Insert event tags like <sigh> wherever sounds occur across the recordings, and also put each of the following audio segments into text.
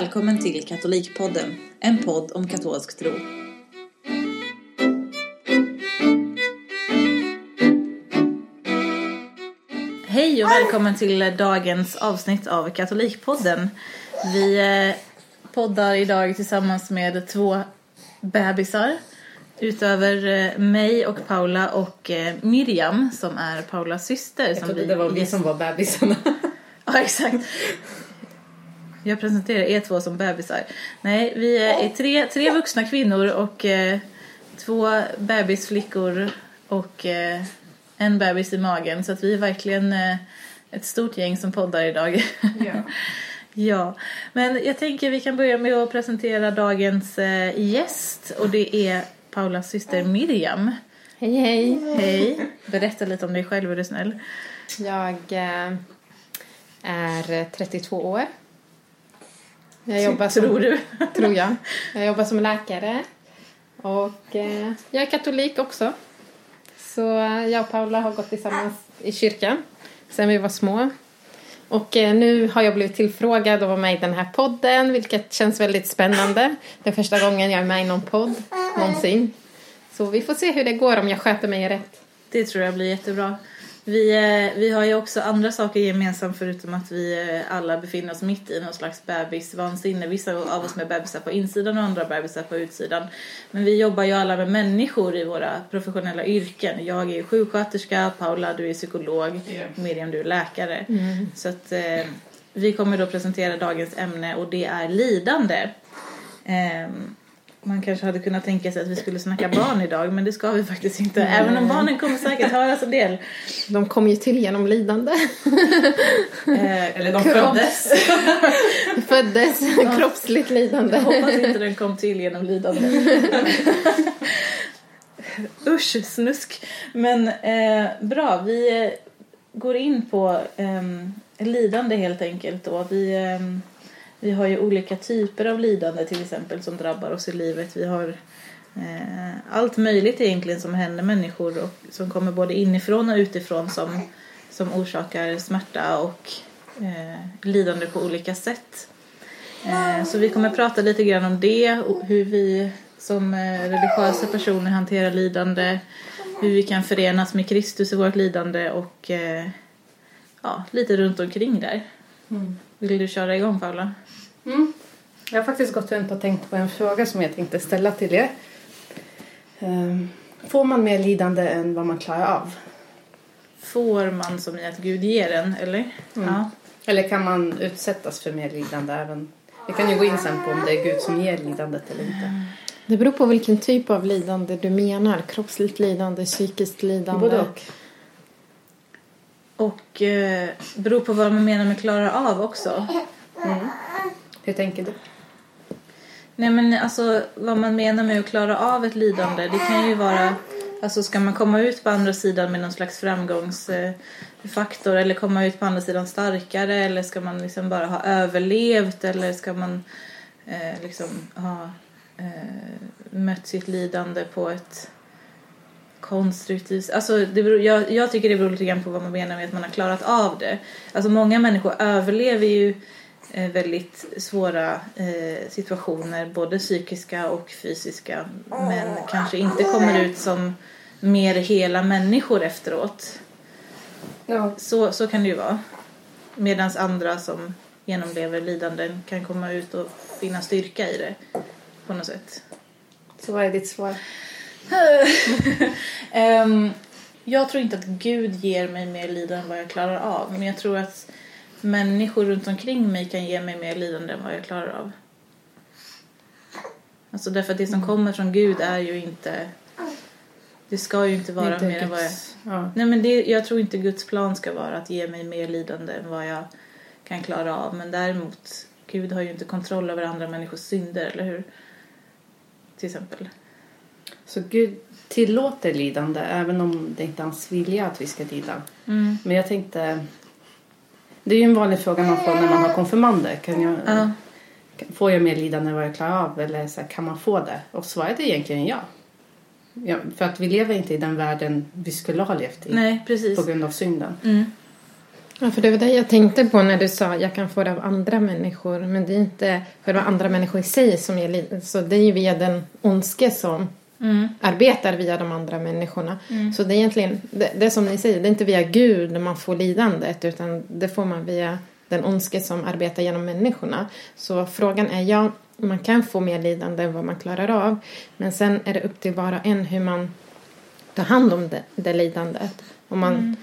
Välkommen till Katolikpodden, en podd om katolsk tro. Hej och välkommen till dagens avsnitt av Katolikpodden. Vi eh, poddar idag tillsammans med två bebisar. Utöver eh, mig och Paula och eh, Miriam som är Paulas syster. Jag som trodde det var vi som var bebisarna. <laughs> Ja, exakt. Jag presenterar er två som bebisar. Nej, vi är tre, tre vuxna kvinnor och eh, två bebisflickor och eh, en bebis i magen. Så att vi är verkligen eh, ett stort gäng som poddar idag. Ja. <laughs> ja, men jag tänker vi kan börja med att presentera dagens eh, gäst och det är Paulas syster Miriam. Hej hej. Hej! Berätta lite om dig själv är du snäll. Jag eh, är 32 år. Jag jobbar som, Tror du? <laughs> tror jag. Jag jobbar som läkare. Och eh, jag är katolik också. Så eh, jag och Paula har gått tillsammans i kyrkan sedan vi var små. Och eh, nu har jag blivit tillfrågad att vara med i den här podden, vilket känns väldigt spännande. Det är första gången jag är med i någon podd någonsin. Så vi får se hur det går om jag sköter mig rätt. Det tror jag blir jättebra. Vi, eh, vi har ju också andra saker gemensamt förutom att vi eh, alla befinner oss mitt i någon slags bebisvansinne. Vissa av oss med bebisar på insidan och andra bebisar på utsidan. Men vi jobbar ju alla med människor i våra professionella yrken. Jag är sjuksköterska, Paula du är psykolog, Miriam du är läkare. Så att eh, vi kommer då presentera dagens ämne och det är lidande. Ehm, man kanske hade kunnat tänka sig att vi skulle snacka <clears throat> barn idag men det ska vi faktiskt inte. Även om barnen kommer säkert höras en del. De kom ju till genom lidande. <laughs> Eh, Eller de Kropp. föddes. <laughs> Föddes kroppsligt lidande. Jag hoppas inte den kom till genom lidande. <laughs> Usch, snusk. Men eh, bra, vi eh, går in på eh, lidande helt enkelt då. Vi, eh, vi har ju olika typer av lidande till exempel som drabbar oss i livet. Vi har eh, allt möjligt egentligen som händer människor och som kommer både inifrån och utifrån som, som orsakar smärta och eh, lidande på olika sätt. Eh, Så vi kommer prata lite grann om det, och hur vi som eh, religiösa personer hanterar lidande, hur vi kan förenas med Kristus i vårt lidande och eh, ja, lite runt omkring där. Vill du köra igång Paula? Mm. Jag har faktiskt gått runt och tänkt på en fråga som jag tänkte ställa till er. Ehm, Får man mer lidande än vad man klarar av? Får man som i att Gud ger en, eller? Ja. Eller kan man utsättas för mer lidande även? Vi kan ju gå in sen på om det är Gud som ger lidandet eller inte. Det beror på vilken typ av lidande du menar. Kroppsligt lidande, psykiskt lidande. Både och. Och eh, beror på vad man menar med klara av också. Hur tänker du? Nej men alltså vad man menar med att klara av ett lidande det kan ju vara Alltså ska man komma ut på andra sidan med någon slags framgångsfaktor eller komma ut på andra sidan starkare eller ska man liksom bara ha överlevt eller ska man eh, liksom ha eh, mött sitt lidande på ett konstruktivt Alltså det beror, jag, jag tycker det beror lite grann på vad man menar med att man har klarat av det. Alltså många människor överlever ju väldigt svåra eh, situationer, både psykiska och fysiska, men kanske inte kommer ut som mer hela människor efteråt. Ja. Så, så kan det ju vara. Medan andra som genomlever lidanden kan komma ut och finna styrka i det på något sätt. Så vad är ditt svar? <laughs> Ehm, jag tror inte att Gud ger mig mer lidande än vad jag klarar av. Men jag tror att människor runt omkring mig kan ge mig mer lidande än vad jag klarar av. Alltså därför att det som kommer från Gud är ju inte... Det ska ju inte vara Inte mer än vad jag... Ja. Nej men det, jag tror inte Guds plan ska vara att ge mig mer lidande än vad jag kan klara av. Men däremot, Gud har ju inte kontroll över andra människors synder, eller hur? Till exempel. Så Gud tillåter lidande även om det inte är hans vilja att vi ska lida. Mm. Men jag tänkte... Det är ju en vanlig fråga man får när man har konfirmander. Kan jag, Ja. Får jag mer lidande än vad jag klarar av? Eller så här, kan man få det? Och svaret är egentligen ja. ja. För att vi lever inte i den världen vi skulle ha levt i. Nej, precis. På grund av synden. Mm. Ja, för det var det jag tänkte på när du sa jag kan få det av andra människor. Men det är inte själva andra människor i sig som ger lidande. Så det är ju via den ondske som Mm. arbetar via de andra människorna. Så det är egentligen, det, det är som ni säger, det är inte via Gud man får lidandet utan det får man via den ondske som arbetar genom människorna. Så frågan är, ja, man kan få mer lidande än vad man klarar av. Men sen är det upp till var och en hur man tar hand om det, det lidandet. Om man,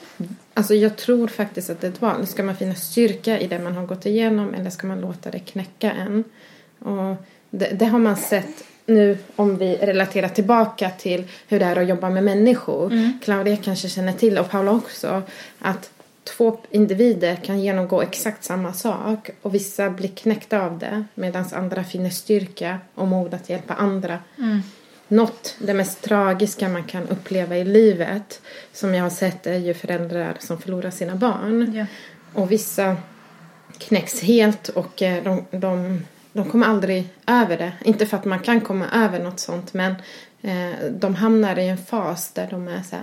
Alltså jag tror faktiskt att det är ett val. Ska man finna styrka i det man har gått igenom eller ska man låta det knäcka en? Och det, det har man sett nu om vi relaterar tillbaka till hur det är att jobba med människor. Claudia kanske känner till och Paula också att två individer kan genomgå exakt samma sak och vissa blir knäckta av det medan andra finner styrka och mod att hjälpa andra. Något, det mest tragiska man kan uppleva i livet som jag har sett är ju föräldrar som förlorar sina barn. Ja. Och vissa knäcks helt och eh, de, de, de kommer aldrig över det. Inte för att man kan komma över något sånt men eh, de hamnar i en fas där de är så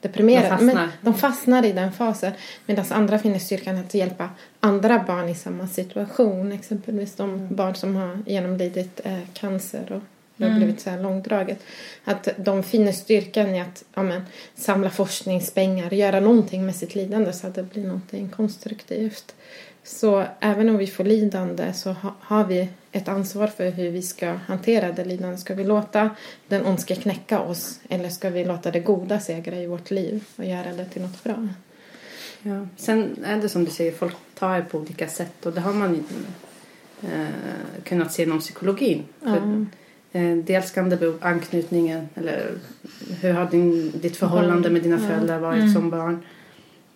deprimerade. De fastnar. Men de fastnar i den fasen medan andra finner styrkan att hjälpa andra barn i samma situation. Exempelvis de barn som har genomlidit eh, cancer och det har blivit så här långdraget. Att de finner styrkan i att ja, men, samla forskningspengar, göra någonting med sitt lidande så att det blir någonting konstruktivt. Så även om vi får lidande så ha, har vi ett ansvar för hur vi ska hantera det lidande. Ska vi låta den ondska knäcka oss eller ska vi låta det goda segra i vårt liv och göra det till något bra? Ja. Sen är det som du säger, folk tar det på olika sätt och det har man eh, kunnat se inom psykologin. För, eh, dels kan det bero på anknytningen eller hur har din, ditt förhållande med dina föräldrar varit som barn.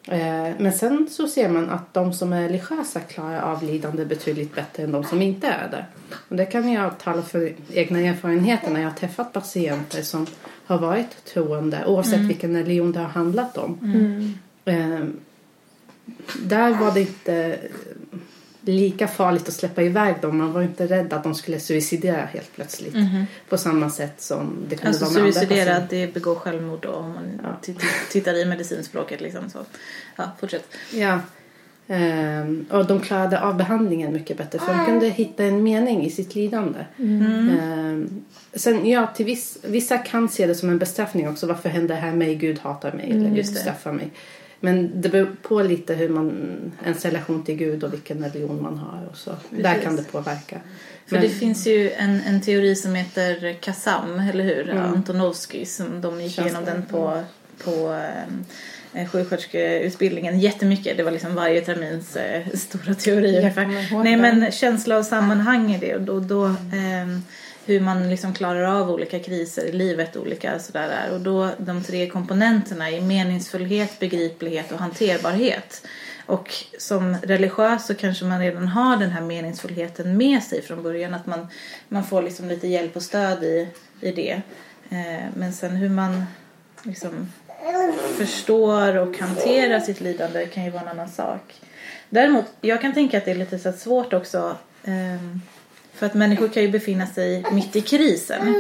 Eh, men sen så ser man att de som är religiösa klarar av lidande betydligt bättre än de som inte är det. Och det kan jag tala för egna erfarenheter när jag har träffat patienter som har varit troende oavsett vilken religion det har handlat om. Eh, där var det inte lika farligt att släppa iväg dem. Man var inte rädd att de skulle suicidera helt plötsligt. På samma sätt som det kunde Alltså vara med andra suicidera, patienter. att det begår självmord då om man Ja. tittar i medicinspråket liksom så. Ja, fortsätt. Ja. Ehm, och de klarade av behandlingen mycket bättre för de kunde hitta en mening i sitt lidande. Ehm, sen ja, till viss, vissa kan se det som en bestraffning också. Varför händer det här mig? Gud hatar mig eller Gud straffar mig. Men det beror på lite hur man, ens relation till Gud och vilken religion man har och så. Där kan det påverka. För Men- det finns ju en, en teori som heter KASAM, eller hur? Antonovsky, som de gick Känns igenom det. den på, på eh, sjuksköterskeutbildningen jättemycket. Det var liksom varje termins eh, stora teori ungefär. Nej men känsla och sammanhang i det och då, då ehm, hur man liksom klarar av olika kriser i livet olika sådär där. Och då de tre komponenterna är meningsfullhet, begriplighet och hanterbarhet. Och som religiös så kanske man redan har den här meningsfullheten med sig från början. Att man, man får liksom lite hjälp och stöd i, i det. Eh, men sen hur man liksom förstår och hanterar sitt lidande kan ju vara en annan sak. Däremot, jag kan tänka att det är lite så svårt också. eh, för att människor kan ju befinna sig mitt i krisen.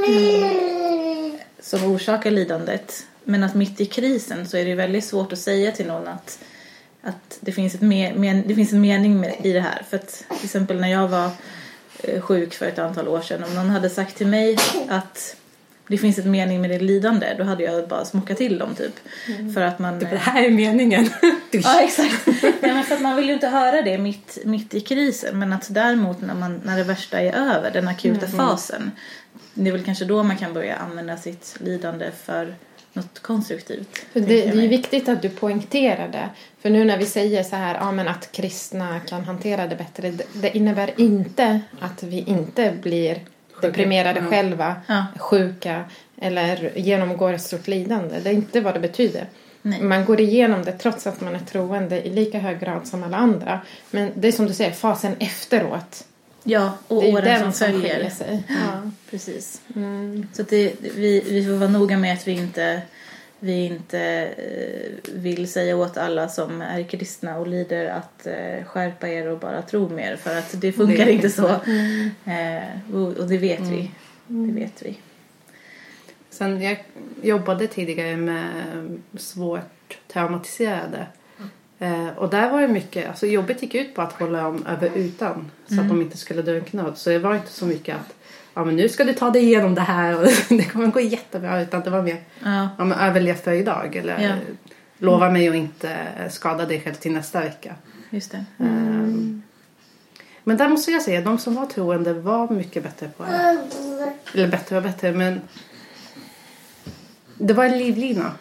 Som orsakar lidandet. Men att mitt i krisen så är det väldigt svårt att säga till någon att, att det, finns ett men, det finns en mening med, i det här. För att till exempel när jag var eh, sjuk för ett antal år sedan. Om någon hade sagt till mig att det finns ett mening med det lidande. Då hade jag bara smockat till dem typ. För att man... Det här är meningen. <laughs> Ja, exakt. Nej, men för att man vill ju inte höra det mitt, mitt i krisen. Men att däremot när, man, när det värsta är över, den akuta fasen. Det är väl kanske då man kan börja använda sitt lidande för något konstruktivt. För det, det är viktigt att du poängterar det. För nu när vi säger så här, ja, men att kristna kan hantera det bättre. Det, det innebär inte att vi inte blir deprimerade Ja. själva, Ja. sjuka eller genomgår ett stort lidande. Det är inte vad det betyder. Nej. Man går igenom det trots att man är troende i lika hög grad som alla andra. Men det är som du säger, fasen efteråt. Ja, och Det är åren den som som följer. sig. Ja. Precis. Mm. Så det, vi, vi får vara noga med att vi inte, vi inte eh, vill säga åt alla som är kristna och lider att eh, skärpa er och bara tro mer. För att det funkar Det inte så. Eh, och, det vet vi. Det vet vi. Sen jag jobbade tidigare med svårt traumatiserade och där var det mycket, alltså jobbet gick ut på att hålla dem över utan så att de inte skulle knöd. Så det var inte så mycket att ja, men nu ska du ta dig igenom det här och <laughs> det kommer gå jättebra utan det var mer Ja. ja, men överlev för idag eller Ja. lova mig att inte skada dig själv till nästa vecka. Just det. Ehm, Men där måste jag säga, de som var troende var mycket bättre på det. Eller bättre och bättre, men det var en livlina.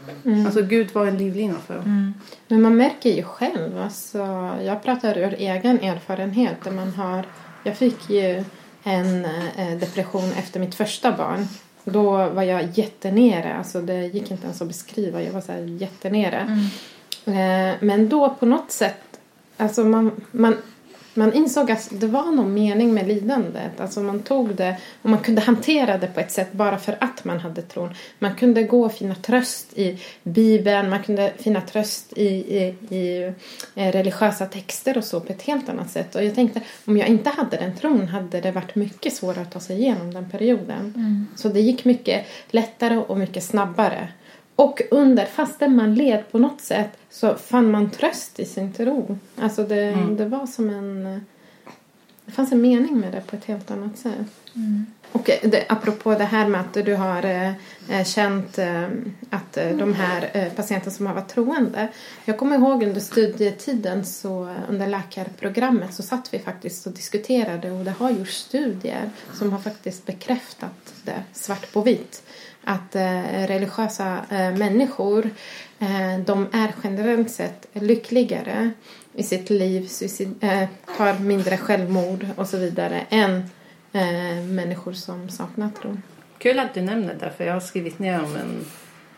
Alltså Gud var en livlina för dem. Men man märker ju själv. Alltså, jag pratar ur egen erfarenhet. Där man har, jag fick ju en eh, depression efter mitt första barn. Då var jag jättenere. Alltså, det gick inte ens att beskriva. Jag var så här jättenere. Eh, men då på något sätt, alltså man, man, man insåg att det var någon mening med lidandet. Alltså man tog det och man kunde hantera det på ett sätt bara för att man hade tron. Man kunde gå och finna tröst i Bibeln, man kunde finna tröst i, i, i eh, religiösa texter och så på ett helt annat sätt. Och jag tänkte, om jag inte hade den tron hade det varit mycket svårare att ta sig igenom den perioden. Så det gick mycket lättare och mycket snabbare. Och under, fastän man led på något sätt så fann man tröst i sin tro. Alltså det, det var som en... Det fanns en mening med det på ett helt annat sätt. Och eh, det, apropå det här med att du har eh, känt eh, att eh, de här eh, patienterna som har varit troende. Jag kommer ihåg under studietiden så under läkarprogrammet så satt vi faktiskt och diskuterade och det har gjorts studier som har faktiskt bekräftat det svart på vitt. Att eh, religiösa eh, människor eh, de är generellt sett lyckligare i sitt liv, suicid, eh, tar mindre självmord och så vidare än eh, människor som saknar tro. Kul att du nämner det, för jag har skrivit ner om en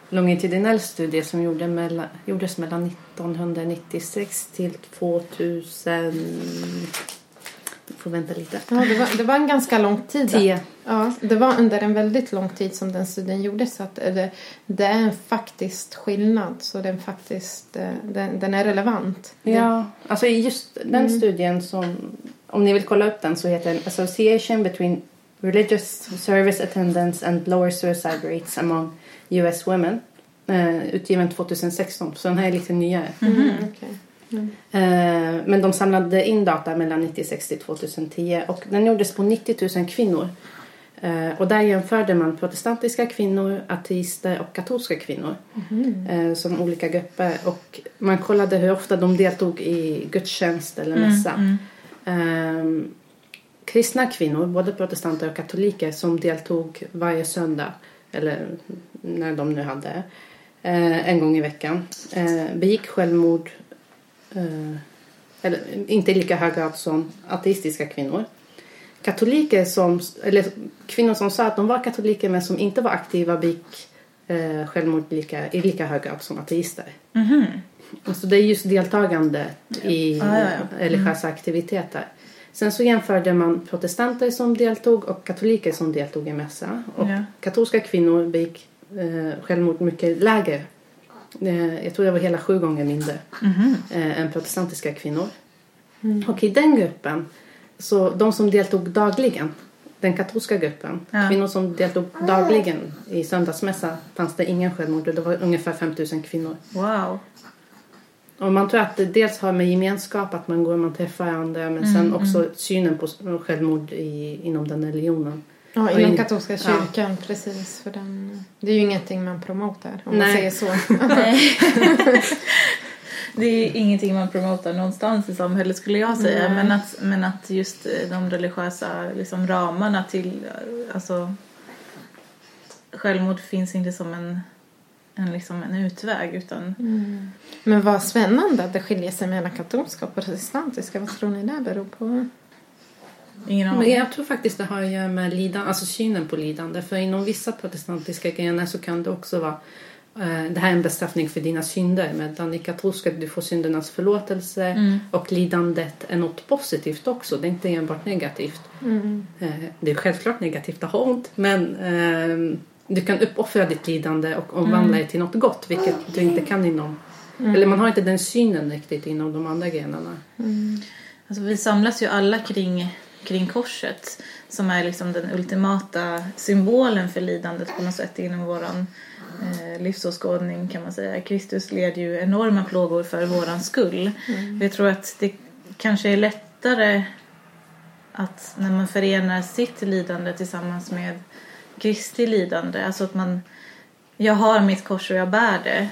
longitudinell studie som gjorde mellan, gjordes mellan 1996 till 2000... Får vänta lite. Ja, det, var, det var en ganska lång tid. Tio. Ja, det var under en väldigt lång tid som den studien gjordes. Så att det, det är en faktisk skillnad. Så den, faktiskt, eh, den, den är relevant. Ja, alltså i just den studien som, om ni vill kolla upp den så heter den Association between Religious Service Attendance and Lower Suicide Rates Among US Women. Eh, utgiven 2016, så den här är lite nyare. Mm, okej. Eh, men de samlade in data mellan 96 till 2010 och den gjordes på 90 000 kvinnor. Eh, och där jämförde man protestantiska kvinnor, ateister och katolska kvinnor eh, som olika grupper. Och man kollade hur ofta de deltog i gudstjänst eller mässa. Eh, kristna kvinnor, både protestanter och katoliker, som deltog varje söndag eller när de nu hade en gång i veckan, begick självmord eller inte i lika hög grad som ateistiska kvinnor. Katoliker som, eller kvinnor som sa att de var katoliker men som inte var aktiva begick eh, självmord lika, i lika hög grad som ateister. Mhm. Alltså det är just deltagande i Ja, ja, ja. religiösa aktiviteter. Sen så jämförde man protestanter som deltog och katoliker som deltog i mässa. Och Ja. katolska kvinnor begick eh, självmord mycket lägre. Eh, jag tror det var hela sju gånger mindre eh, än protestantiska kvinnor. Och i den gruppen, så de som deltog dagligen, den katolska gruppen, Ja. kvinnor som deltog dagligen i söndagsmässa fanns det ingen självmord och det var ungefär 5000 kvinnor. Wow. Och man tror att det dels har med gemenskap, att man går och man träffar andra, men sen också synen på självmord i, inom den religionen. Ja, inom in- katolska ja. kyrkan, precis. För den, det är ju ingenting man promotar, om man Nej. säger så. <laughs> Nej. Det är ingenting man promotar någonstans i samhället skulle jag säga. Men att, men att just eh, de religiösa liksom, ramarna till eh, alltså, självmord finns inte som en, en, liksom en utväg utan Men vad spännande att det skiljer sig mellan katolska och protestantiska. Vad tror ni det beror på? Ingen Men aning. jag tror faktiskt det har att göra med lidande, alltså synen på lidande. För inom vissa protestantiska grenar så kan det också vara eh, det här är en bestraffning för dina synder. Medan i katolska du får syndernas förlåtelse och lidandet är något positivt också. Det är inte enbart negativt. Eh, det är självklart negativt att ha ont men eh, du kan uppoffra ditt lidande och omvandla det till något gott vilket du inte kan inom eller man har inte den synen riktigt inom de andra grenarna. Alltså, vi samlas ju alla kring, kring korset som är liksom den ultimata symbolen för lidandet på något sätt inom våran eh, livsåskådning kan man säga. Kristus led ju enorma plågor för våran skull. Jag tror att det kanske är lättare att när man förenar sitt lidande tillsammans med Kristi lidande, alltså att man jag har mitt kors och jag bär det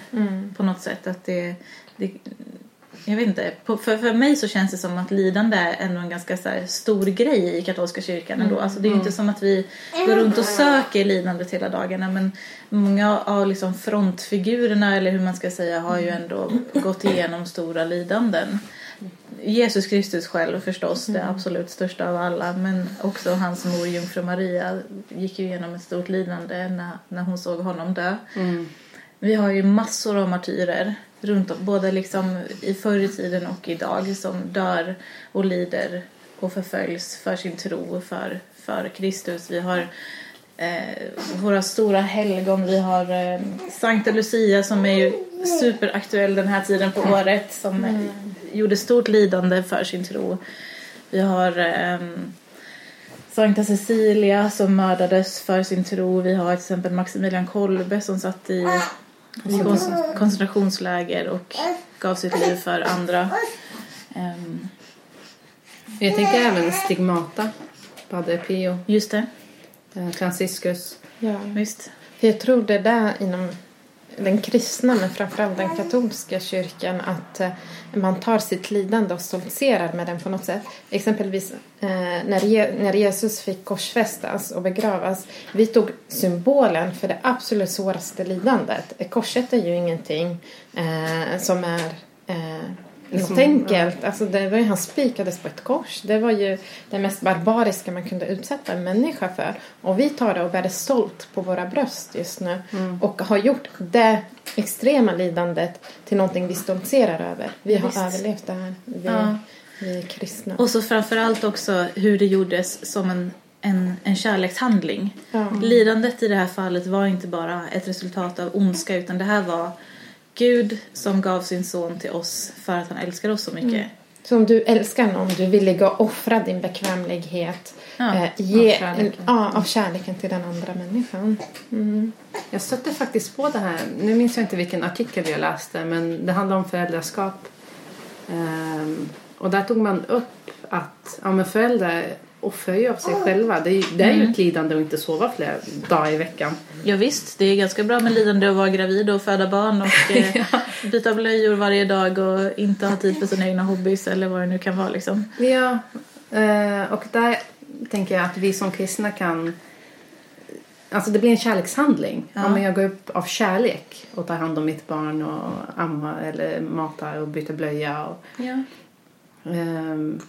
på något sätt. Att det, det, jag vet inte, på, för, för mig så känns det som att lidande är ändå en ganska så här, stor grej i katolska kyrkan ändå. Alltså det är ju inte som att vi går runt och söker lidandet hela dagarna men många av liksom frontfigurerna eller hur man ska säga har ju ändå gått igenom stora lidanden. Jesus Kristus själv förstås, det absolut största av alla men också hans mor jungfru Maria gick ju igenom ett stort lidande när, när hon såg honom dö. Vi har ju massor av martyrer runt om, både liksom i förr i tiden och idag som dör och lider och förföljs för sin tro för, för Kristus. Vi har eh, våra stora helgon. Vi har eh, Sankta Lucia som är ju superaktuell den här tiden på året som eh, gjorde stort lidande för sin tro. Vi har eh, Sankta Cecilia som mördades för sin tro. Vi har till exempel Maximilian Kolbe som satt i, koncentrationsläger och gav sitt liv för andra. Ehm, Jag tänker även stigmata. Padre Pio, just det, eh, Franciscus. Ja. visst. För jag tror det där inom den kristna men framförallt den katolska kyrkan att eh, man tar sitt lidande och stoltserar med den på något sätt. Exempelvis eh, när, Jesus fick korsfästas och begravas. Vi tog symbolen för det absolut svåraste lidandet. Korset är ju ingenting eh, som är eh, något enkelt. Alltså det var ju, han spikades på ett kors. Det var ju det mest barbariska man kunde utsätta en människa för. Och vi tar det och bär det stolt på våra bröst just nu. Och har gjort det extrema lidandet till någonting vi stoltserar över. Vi har Visst. överlevt det här. Vi, Ja. vi är kristna. Och så framförallt också hur det gjordes som en, en, en kärlekshandling. Ja. Lidandet i det här fallet var inte bara ett resultat av ondska utan det här var Gud som gav sin son till oss för att han älskar oss så mycket. Så om du älskar någon, du vill ligga och offra din bekvämlighet. Ja, eh, ge av kärleken. En, ja, av kärleken till den andra människan. Mm. Jag stötte faktiskt på det här. Nu minns jag inte vilken artikel jag läste men det handlar om föräldraskap. Ehm, och där tog man upp att ja, men föräldrar ju av sig själva. Det är, ju- det är ju ett lidande att inte sova flera dagar i veckan. Ja, visst, det är ganska bra med lidande att vara gravid och föda barn och <laughs> eh, byta blöjor varje dag och inte ha tid för sina egna hobbys eller vad det nu kan vara liksom. Ja, eh, och där tänker jag att vi som kristna kan... Alltså det blir en kärlekshandling. Ja. Om jag går upp av kärlek och tar hand om mitt barn och ammar eller matar och byter blöja. Och, Ja. ehm,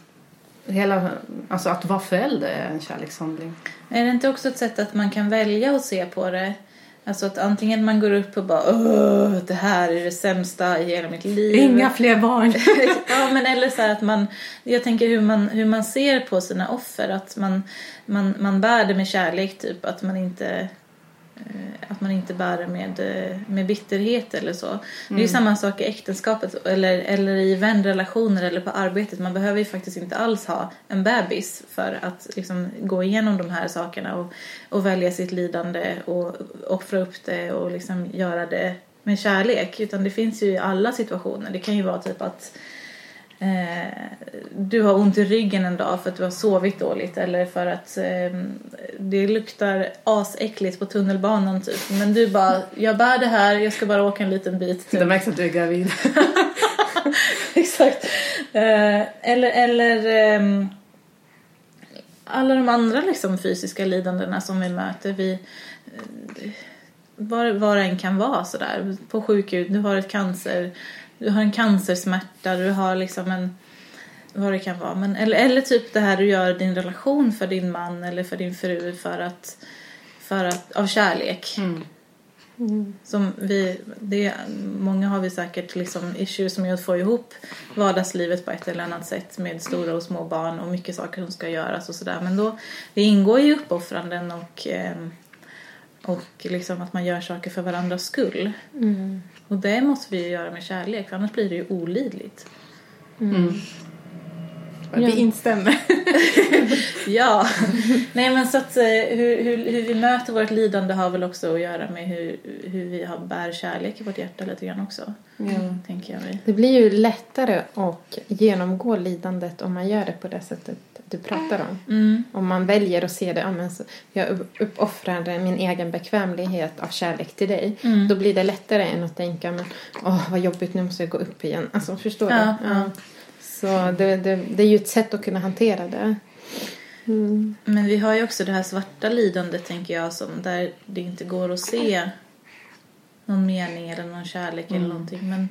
hela, alltså att vara förälder är en kärlekshandling. Är det inte också ett sätt att man kan välja att se på det? Alltså att antingen man går upp och bara Åh, det här är det sämsta i hela mitt liv. fler barn. <laughs> ja, men eller så här att man, jag tänker hur man, hur man ser på sina offer, att man, man, man bär det med kärlek typ, att man inte att man inte bär det med, eh, med bitterhet eller så. Det är ju samma sak i äktenskapet eller, eller i vänrelationer eller på arbetet. Man behöver ju faktiskt inte alls ha en bebis för att liksom gå igenom de här sakerna och, och välja sitt lidande och offra upp det och liksom göra det med kärlek. Utan det finns ju i alla situationer. Det kan ju vara typ att eh, du har ont i ryggen en dag för att du har sovit dåligt eller för att eh, det luktar asäckligt på tunnelbanan typ. Men du bara, jag bär det här, jag ska bara åka en liten bit. Typ. Det märks att du är gravid. <laughs> Exakt. Eh, eller eller ehm, alla de andra liksom, fysiska lidandena som vi möter. Vi, eh, var, var det än kan vara sådär. På sjukhus, du har ett cancer, du har en cancersmärta, du har liksom en vad det kan vara. Men, eller, eller typ det här du gör i din relation för din man eller för din fru för att, för att av kärlek. Som vi, det, många har vi säkert liksom issues med att få ihop vardagslivet på ett eller annat sätt med stora och små barn och mycket saker som ska göras och sådär. Men då, det ingår ju uppoffranden och, ehm, och liksom att man gör saker för varandras skull. Och det måste vi ju göra med kärlek för annars blir det ju olidligt. Mm. Vi instämmer. <laughs> Ja, nej men så att eh, hur, hur, hur vi möter vårt lidande har väl också att göra med hur, hur vi har, bär kärlek i vårt hjärta lite grann också. Ja. Tänker jag mig. Det blir ju lättare att genomgå lidandet om man gör det på det sättet du pratar om. Mm. Om man väljer att se det, ja, men så, jag upp- uppoffrar min egen bekvämlighet av kärlek till dig. Mm. Då blir det lättare än att tänka, men åh vad jobbigt, nu måste jag gå upp igen. Alltså förstår Ja, du? ja. Så det, det, det är ju ett sätt att kunna hantera det. Mm. Men vi har ju också det här svarta lidandet tänker jag som där det inte går att se någon mening eller någon kärlek eller någonting. Men,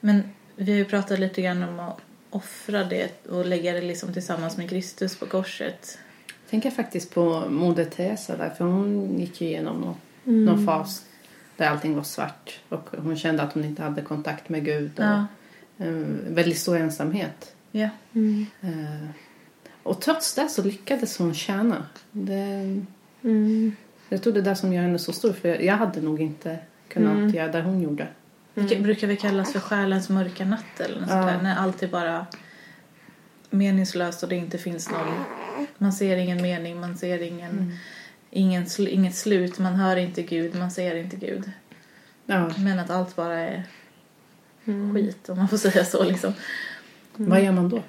men vi har ju pratat lite grann om att offra det och lägga det liksom tillsammans med Kristus på korset. Jag tänker faktiskt på Moder Teresa där, för hon gick ju igenom någon, någon fas där allting var svart och hon kände att hon inte hade kontakt med Gud och Ja. En väldigt stor ensamhet. Ja. Mm. Eh, och trots det så lyckades hon tjäna. Det, Mm. jag tror det är det som gör henne så stor, för jag hade nog inte kunnat Mm. göra det hon gjorde. Det brukar vi kallas för själens mörka natt eller något Ja. sånt där. När allt är bara meningslöst och det inte finns någon... Man ser ingen mening, man ser ingen, ingen sl, inget slut, man hör inte Gud, man ser inte Gud. Ja. Men att allt bara är Mm. skit om man får säga så liksom. Vad gör man då?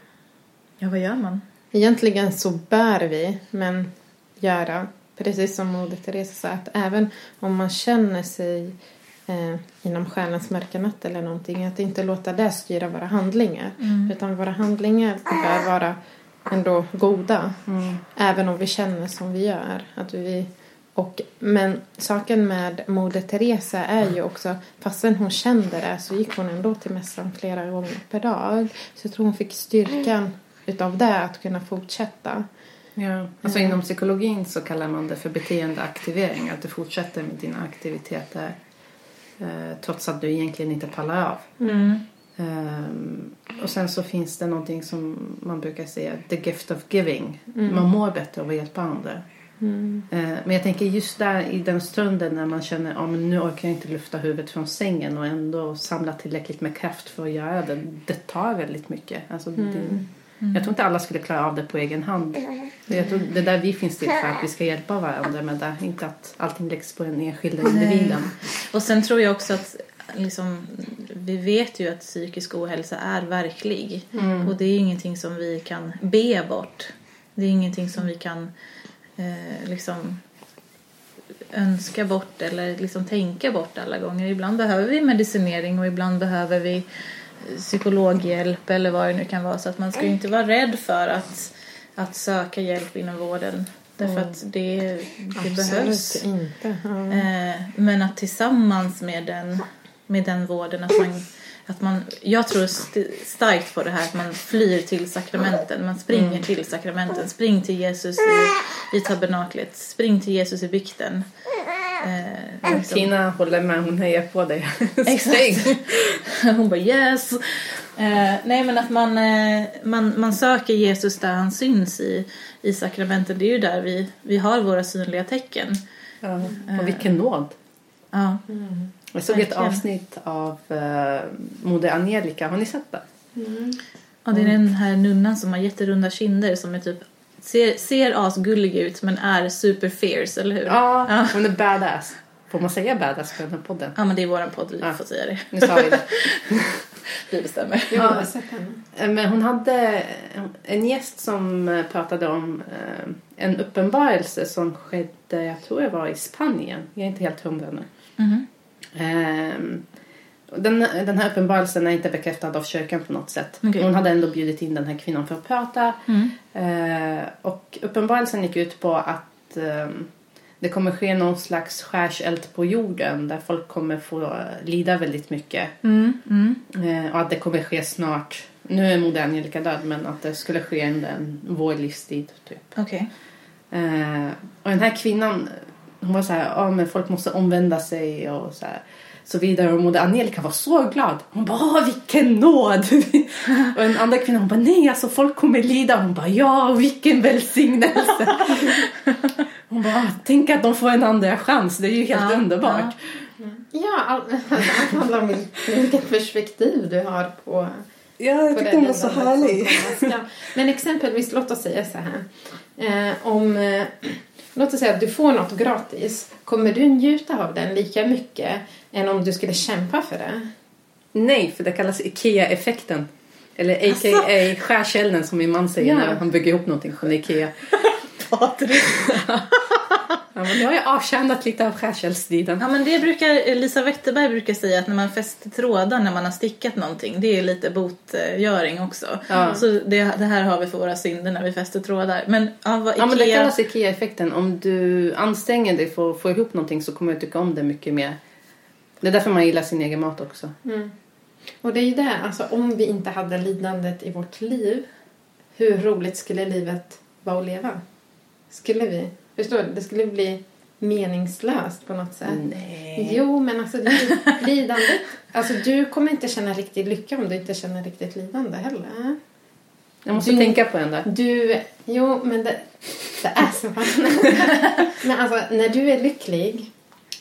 Ja, vad gör man? Egentligen så bör vi, men göra precis som Moder Teresa sa att även om man känner sig eh, inom själens mörka natt eller någonting att inte låta det styra våra handlingar utan våra handlingar bör vara ändå goda även om vi känner som vi gör. Att vi, och, men saken med Moder Teresa är ju också, fastän hon kände det så gick hon ändå till mässan flera gånger per dag. Så jag tror hon fick styrkan utav det att kunna fortsätta. Ja. Alltså inom psykologin så kallar man det för beteendeaktivering. Att du fortsätter med dina aktiviteter eh, trots att du egentligen inte pallar av. Mm. Ehm, och sen så finns det någonting som man brukar säga, the gift of giving. Man mår bättre av att hjälpa andra. Mm. Eh, men jag tänker just där i den stunden när man känner att ah, men nu orkar jag inte lyfta huvudet från sängen och ändå samla tillräckligt med kraft för att göra det. Det tar väldigt mycket. Alltså, det, jag tror inte alla skulle klara av det på egen hand. Jag tror det är där vi finns till för att vi ska hjälpa varandra med det. Inte att allting läggs på den enskilda individen. Och sen tror jag också att liksom, vi vet ju att psykisk ohälsa är verklig. Och det är ingenting som vi kan be bort. Det är ingenting som vi kan eh, liksom önska bort eller liksom tänka bort alla gånger. Ibland behöver vi medicinering och ibland behöver vi psykologhjälp eller vad det nu kan vara. Så att man ska ju inte vara rädd för att, att söka hjälp inom vården. Därför att det, det behövs. inte. Ja. Eh, men att tillsammans med den, med den vården att man, att man jag tror st- starkt på det här att man flyr till sakramenten, man springer till sakramenten, spring till Jesus i, i tabernaklet, spring till Jesus i bykten. Eh, liksom. Tina håller med, hon hejar på dig. <laughs> Exakt. Hon bara yes. Eh, nej men att man, eh, man, man söker Jesus där han syns i, i sakramenten. Det är ju där vi, vi har våra synliga tecken. Ja. Och vilken nåd. Ja. Jag såg ett avsnitt av uh, Moder Angelica. Har ni sett det? Ja, det är den här nunnan som har jätterunda kinder som är typ ser, ser asgullig ut men är super fierce, eller hur? Ja, Ja. hon är badass. Får man säga badass på den här podden? Ja, men det är våran podd, vi Ja. får säga det. Nu sa vi det. <laughs> Vi bestämmer. Henne. Eh, Men hon hade en gäst som eh, pratade om en uppenbarelse som skedde, jag tror det var i Spanien. Jag är inte helt hundra nu. Mhm. Ehm, Den, den här uppenbarelsen är inte bekräftad av kyrkan på något sätt. Okej. Hon hade ändå bjudit in den här kvinnan för att prata. Mm. Eh, och uppenbarelsen gick ut på att ehm, det kommer ske någon slags skärseld på jorden där folk kommer få lida väldigt mycket. Mm. Mm. Och att det kommer ske snart. Nu är Moder Angelica död men att det skulle ske under en, vår livstid. Typ. Eh, och den här kvinnan, hon var så här, ja men folk måste omvända sig och så här. Så vidare och Moder Angelica var så glad. Hon bara, vilken nåd! <laughs> och den andra kvinnan hon bara, nej alltså folk kommer lida. Hon bara, ja vilken välsignelse! <laughs> hon bara, tänk att de får en andra chans. Det är ju helt Ja, underbart. Ja, all, <laughs> allt handlar om vilket perspektiv du har på, jag på tyckte det den var så härlig. Men exempelvis, låt oss säga så här. Eh, om, eh, låt oss säga att du får något gratis. Kommer du njuta av den lika mycket än om du skulle kämpa för det? Nej, för det kallas IKEA-effekten. Eller a.k.a. skärselden som min man säger Ja. när han bygger ihop någonting från IKEA. <laughs> Patrik. <laughs> Ja, men nu har jag avtjänat lite av skärselstiden. Ja men det brukar Lisa Wetterberg brukar säga att när man fäster trådar när man har stickat någonting det är lite botgöring också. Ja. Så det, det här har vi för våra synder när vi fäster trådar. Men ja, vad Ja, men det Ikea- kallas IKEA-effekten. Om du anstränger dig för att få ihop någonting så kommer du tycka om det mycket mer. Det är därför man gillar sin egen mat också. Och det är ju det, alltså om vi inte hade lidandet i vårt liv, hur roligt skulle livet vara att leva? Skulle vi? Förstår du? Det skulle bli meningslöst på något sätt. Nej. Jo, men alltså lidandet. Alltså du kommer inte känna riktig lycka om du inte känner riktigt lidande heller. Jag måste Du- tänka på en där. Du, jo men det, det är så. men alltså när du är lycklig,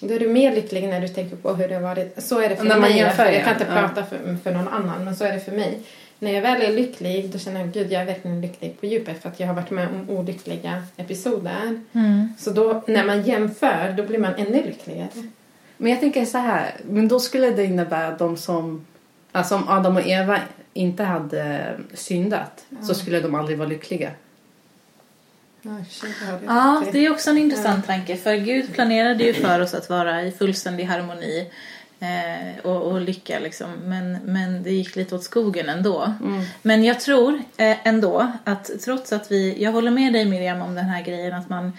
då är du mer lycklig när du tänker på hur det har varit. Så är det för När man mig. jämför, jag kan inte Ja. prata för, för någon annan, men så är det för mig. När jag väl är lycklig, då känner jag gud jag är verkligen lycklig på djupet för att jag har varit med om olyckliga episoder. Mm. Så då, när man jämför, då blir man ännu lyckligare. Men jag tänker så här. Men då skulle det innebära att de som... Alltså om Adam och Eva inte hade syndat så skulle de aldrig vara lyckliga. Ja, det är också en intressant tanke. För Gud planerade ju för oss att vara i fullständig harmoni eh, och, och lycka liksom. Men, men det gick lite åt skogen ändå. Men jag tror eh, ändå att trots att vi, jag håller med dig Miriam om den här grejen att man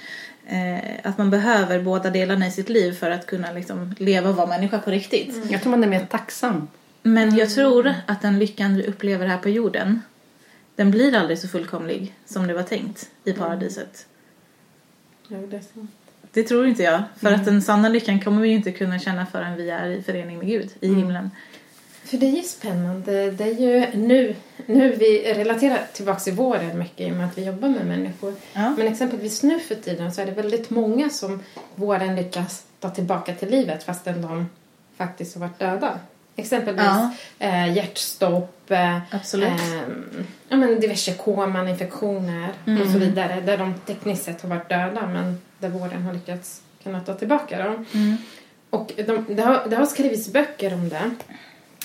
eh, att man behöver båda delarna i sitt liv för att kunna liksom leva och vara människa på riktigt. Jag tror man är mer tacksam. Men jag tror att den lyckan vi upplever här på jorden den blir aldrig så fullkomlig som det var tänkt i paradiset. Jo, det är sant. Det tror inte jag. För att den sanna lyckan kommer vi ju inte kunna känna förrän vi är i förening med Gud i himlen. För det är ju spännande. Det är ju nu, nu vi relaterar tillbaka till våren mycket i och med att vi jobbar med människor. Ja. Men exempelvis nu för tiden så är det väldigt många som våren lyckas ta tillbaka till livet fastän de faktiskt har varit döda. Exempelvis Ja. eh, hjärtstopp, eh, Absolut. ehm, ja, men diverse koman, infektioner och så vidare. Där de tekniskt sett har varit döda men där vården har lyckats kunna ta tillbaka dem. Mm. Och de, det, har, det har skrivits böcker om det.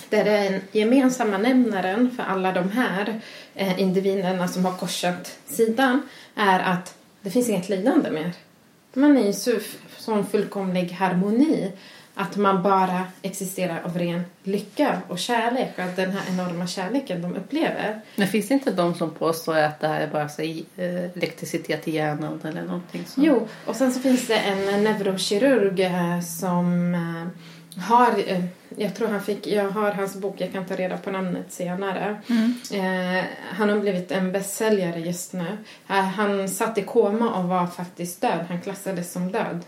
Där den gemensamma nämnaren för alla de här eh, individerna som har korsat sidan är att det finns inget lidande mer. Man är i så, sån fullkomlig harmoni att man bara existerar av ren lycka och kärlek och att den här enorma kärleken de upplever. Men finns det inte de som påstår att det här är bara så, eh, elektricitet i hjärnan eller någonting sånt? Jo, och sen så finns det en neurokirurg eh, som eh, har, jag tror han fick, jag har hans bok, jag kan ta reda på namnet senare. Eh, han har blivit en bästsäljare just nu. Eh, han satt i koma och var faktiskt död, han klassades som död.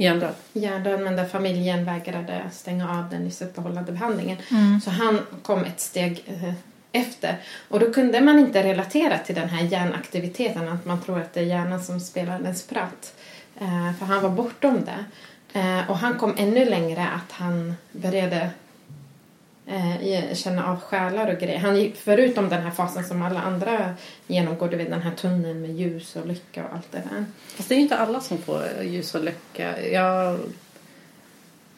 Hjärndöd. Hjärndöd, men där familjen vägrade stänga av den livsuppehållande behandlingen. Mm. Så han kom ett steg eh, efter. Och då kunde man inte relatera till den här hjärnaktiviteten, att man tror att det är hjärnan som spelar en spratt. Eh, för han var bortom det. Eh, och han kom ännu längre att han började eh, känna av själar och grejer. Han gick, förutom den här fasen som alla andra genomgår, du vet den här tunneln med ljus och lycka och allt det där. Fast det är ju inte alla som får ljus och lycka. Jag,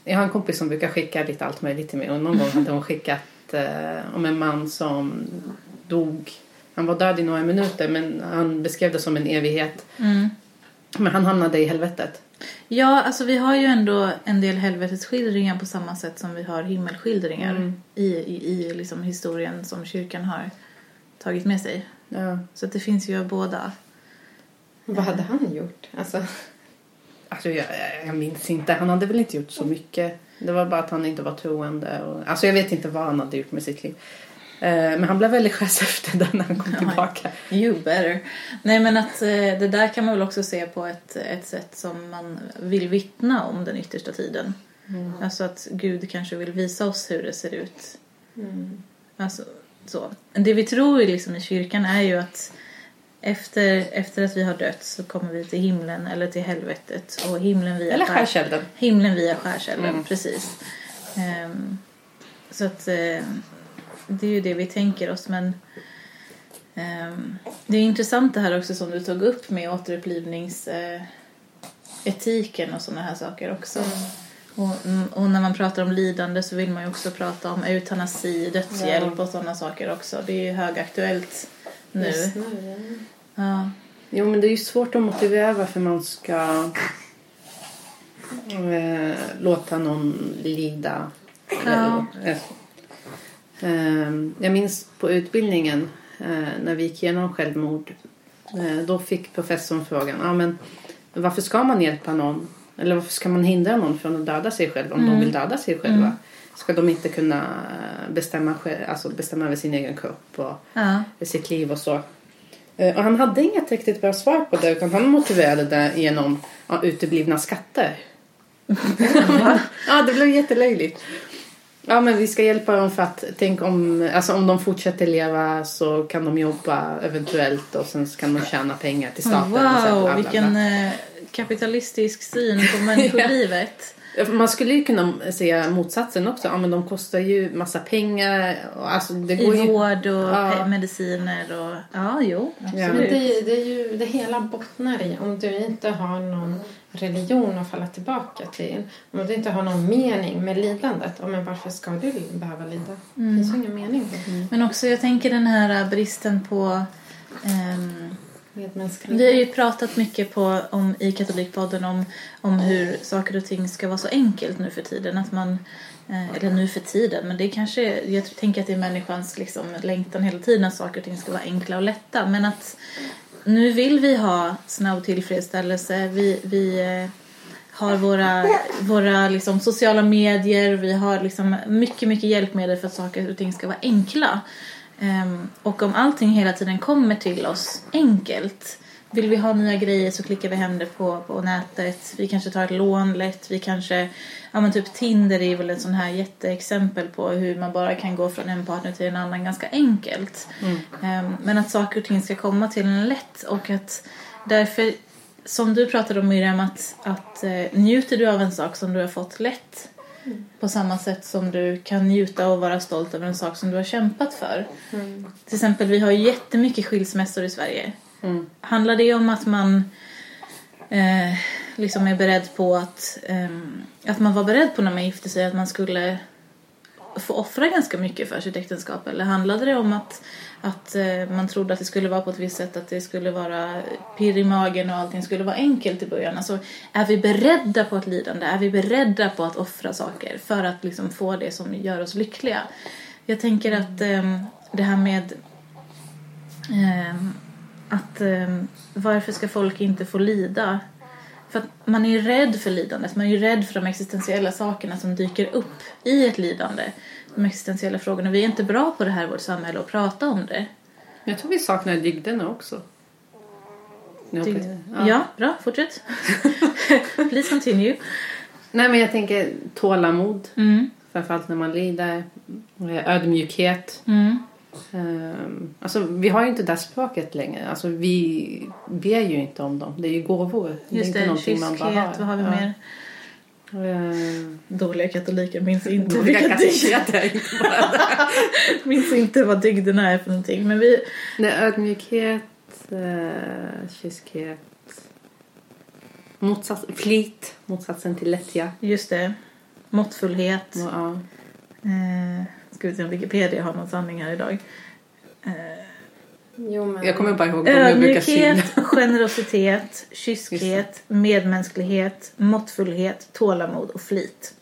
jag har en kompis som brukar skicka lite allt möjligt till mig. Och någon gång hade hon skickat eh, om en man som dog. Han var död i några minuter men han beskrev det som en evighet. Mm. Men han hamnade i helvetet. Ja, alltså vi har ju ändå en del helvetesskildringar på samma sätt som vi har himmelskildringar Mm. i, i, i liksom historien som kyrkan har tagit med sig. Ja. Så att det finns ju av båda. Vad hade han gjort? Alltså, Alltså jag, jag minns inte. Han hade väl inte gjort så mycket. Det var bara att han inte var troende. Och, alltså jag vet inte vad han hade gjort med sitt liv. Eh, men han blev religiös <laughs> efter det när han kom tillbaka. You better. Nej men att eh, det där kan man väl också se på ett, ett sätt som man vill vittna om den yttersta tiden. Alltså att Gud kanske vill visa oss hur det ser ut. Alltså, så. Det vi tror liksom i kyrkan är ju att efter, efter att vi har dött så kommer vi till himlen eller till helvetet och himlen via Eller skär- skärselden. Himlen via skärselden, Mm. precis. Ehm, så att... eh, det är ju det vi tänker oss men ehm, det är intressant det här också som du tog upp med återupplivningsetiken etiken och sådana här saker också. Och, och när man pratar om lidande så vill man ju också prata om eutanasi, dödshjälp och sådana saker också. Det är ju högaktuellt nu. Just nu. Ja. Jo, men det är ju svårt att motivera varför man ska eh, låta någon lida. Ja. Eh, jag minns på utbildningen eh, när vi gick igenom självmord. Eh, då fick professorn frågan ah, men varför ska man hjälpa någon? Eller varför ska man hindra någon från att döda sig själv om de vill döda sig själva? Ska de inte kunna bestämma, själv- alltså bestämma över sin egen kropp och Ja. sitt liv och så. Eh, Och han hade inget riktigt bra svar på det utan han motiverade det genom ja, uteblivna skatter. <laughs> ja, det blev jättelöjligt. Ja, men vi ska hjälpa dem för att tänk om, alltså om de fortsätter leva så kan de jobba eventuellt och sen så kan de tjäna pengar till staten. och så bla, bla, Wow, bla. vilken eh, kapitalistisk syn på människolivet. <laughs> Man skulle ju kunna se motsatsen också. Ja, men de kostar ju massa pengar. Och Alltså, det I går ju... vård och Ja. mediciner och... Ja, jo, Men absolut. det, det är ju det hela bottnar i om du inte har någon religion att falla tillbaka till. Om du inte har någon mening med lidandet. Ja, men varför ska du behöva lida? Det finns ju ingen mening med Men också jag tänker den här bristen på... ehm, vi har ju pratat mycket på, om, i Katolikpodden om, om hur saker och ting ska vara så enkelt nu för tiden. Att man, eh, eller nu för tiden, men det kanske, jag tänker att det är människans liksom, längtan hela tiden att saker och ting ska vara enkla och lätta. Men att nu vill vi ha snabb tillfredsställelse. Vi, vi eh, har våra, våra liksom, sociala medier. Vi har liksom mycket, mycket hjälpmedel för att saker och ting ska vara enkla. Ehm, och om allting hela tiden kommer till oss enkelt. Vill vi ha nya grejer så klickar vi hem det på, på nätet. Vi kanske tar ett lån lätt. Vi kanske, ja men typ Tinder är väl ett sån här jätteexempel på hur man bara kan gå från en partner till en annan ganska enkelt. Ehm, men att saker och ting ska komma till en lätt och att därför, som du pratade om Miriam, att, att eh, njuter du av en sak som du har fått lätt på samma sätt som du kan njuta och vara stolt över en sak som du har kämpat för. Till exempel, vi har jättemycket skilsmässor i Sverige. Mm. Handlar det om att man eh, liksom är beredd på att, eh, att man var beredd på när man gifte sig att man skulle få offra ganska mycket för sitt äktenskap? Eller handlade det om att, att eh, man trodde att det skulle vara på ett visst sätt, att det skulle vara pirr i magen och allting skulle vara enkelt i början? Alltså, är vi beredda på ett lidande? Är vi beredda på att offra saker för att liksom få det som gör oss lyckliga? Jag tänker att eh, det här med eh, att ehm, varför ska folk inte få lida? För att man är ju rädd för lidandet, man är ju rädd för de existentiella sakerna som dyker upp i ett lidande. De existentiella frågorna. Vi är inte bra på det här i vårt samhälle att prata om det. Jag tror vi saknar dygderna också. Ja, Dygd. precis. Ja, bra, fortsätt. <laughs> Please continue. Nej, men jag tänker tålamod. Mm. Framförallt när man lider. Eh, Ödmjukhet. Mm. Um, alltså, vi har ju inte det språket längre. Alltså, vi ber ju inte om dem. Det är ju gåvor. det är Just inte det, man bara kyskhet, vad har vi Ja. mer? Eh, Dåliga katoliker minns inte, Dåliga vilka dygd, kateketer, inte bara det. <laughs> minns inte vad dygderna är för någonting. Men vi, Nej, ödmjukhet, eh, kyskhet, motsats, flit, motsatsen till lättja. just det, måttfullhet. Ja. Eh, ska vi se om Wikipedia har någon sanning här idag. Eh, Jo, men... Jag kommer bara ihåg de jag brukar syna. <laughs> Generositet, kyskhet, medmänsklighet, måttfullhet, tålamod och flit.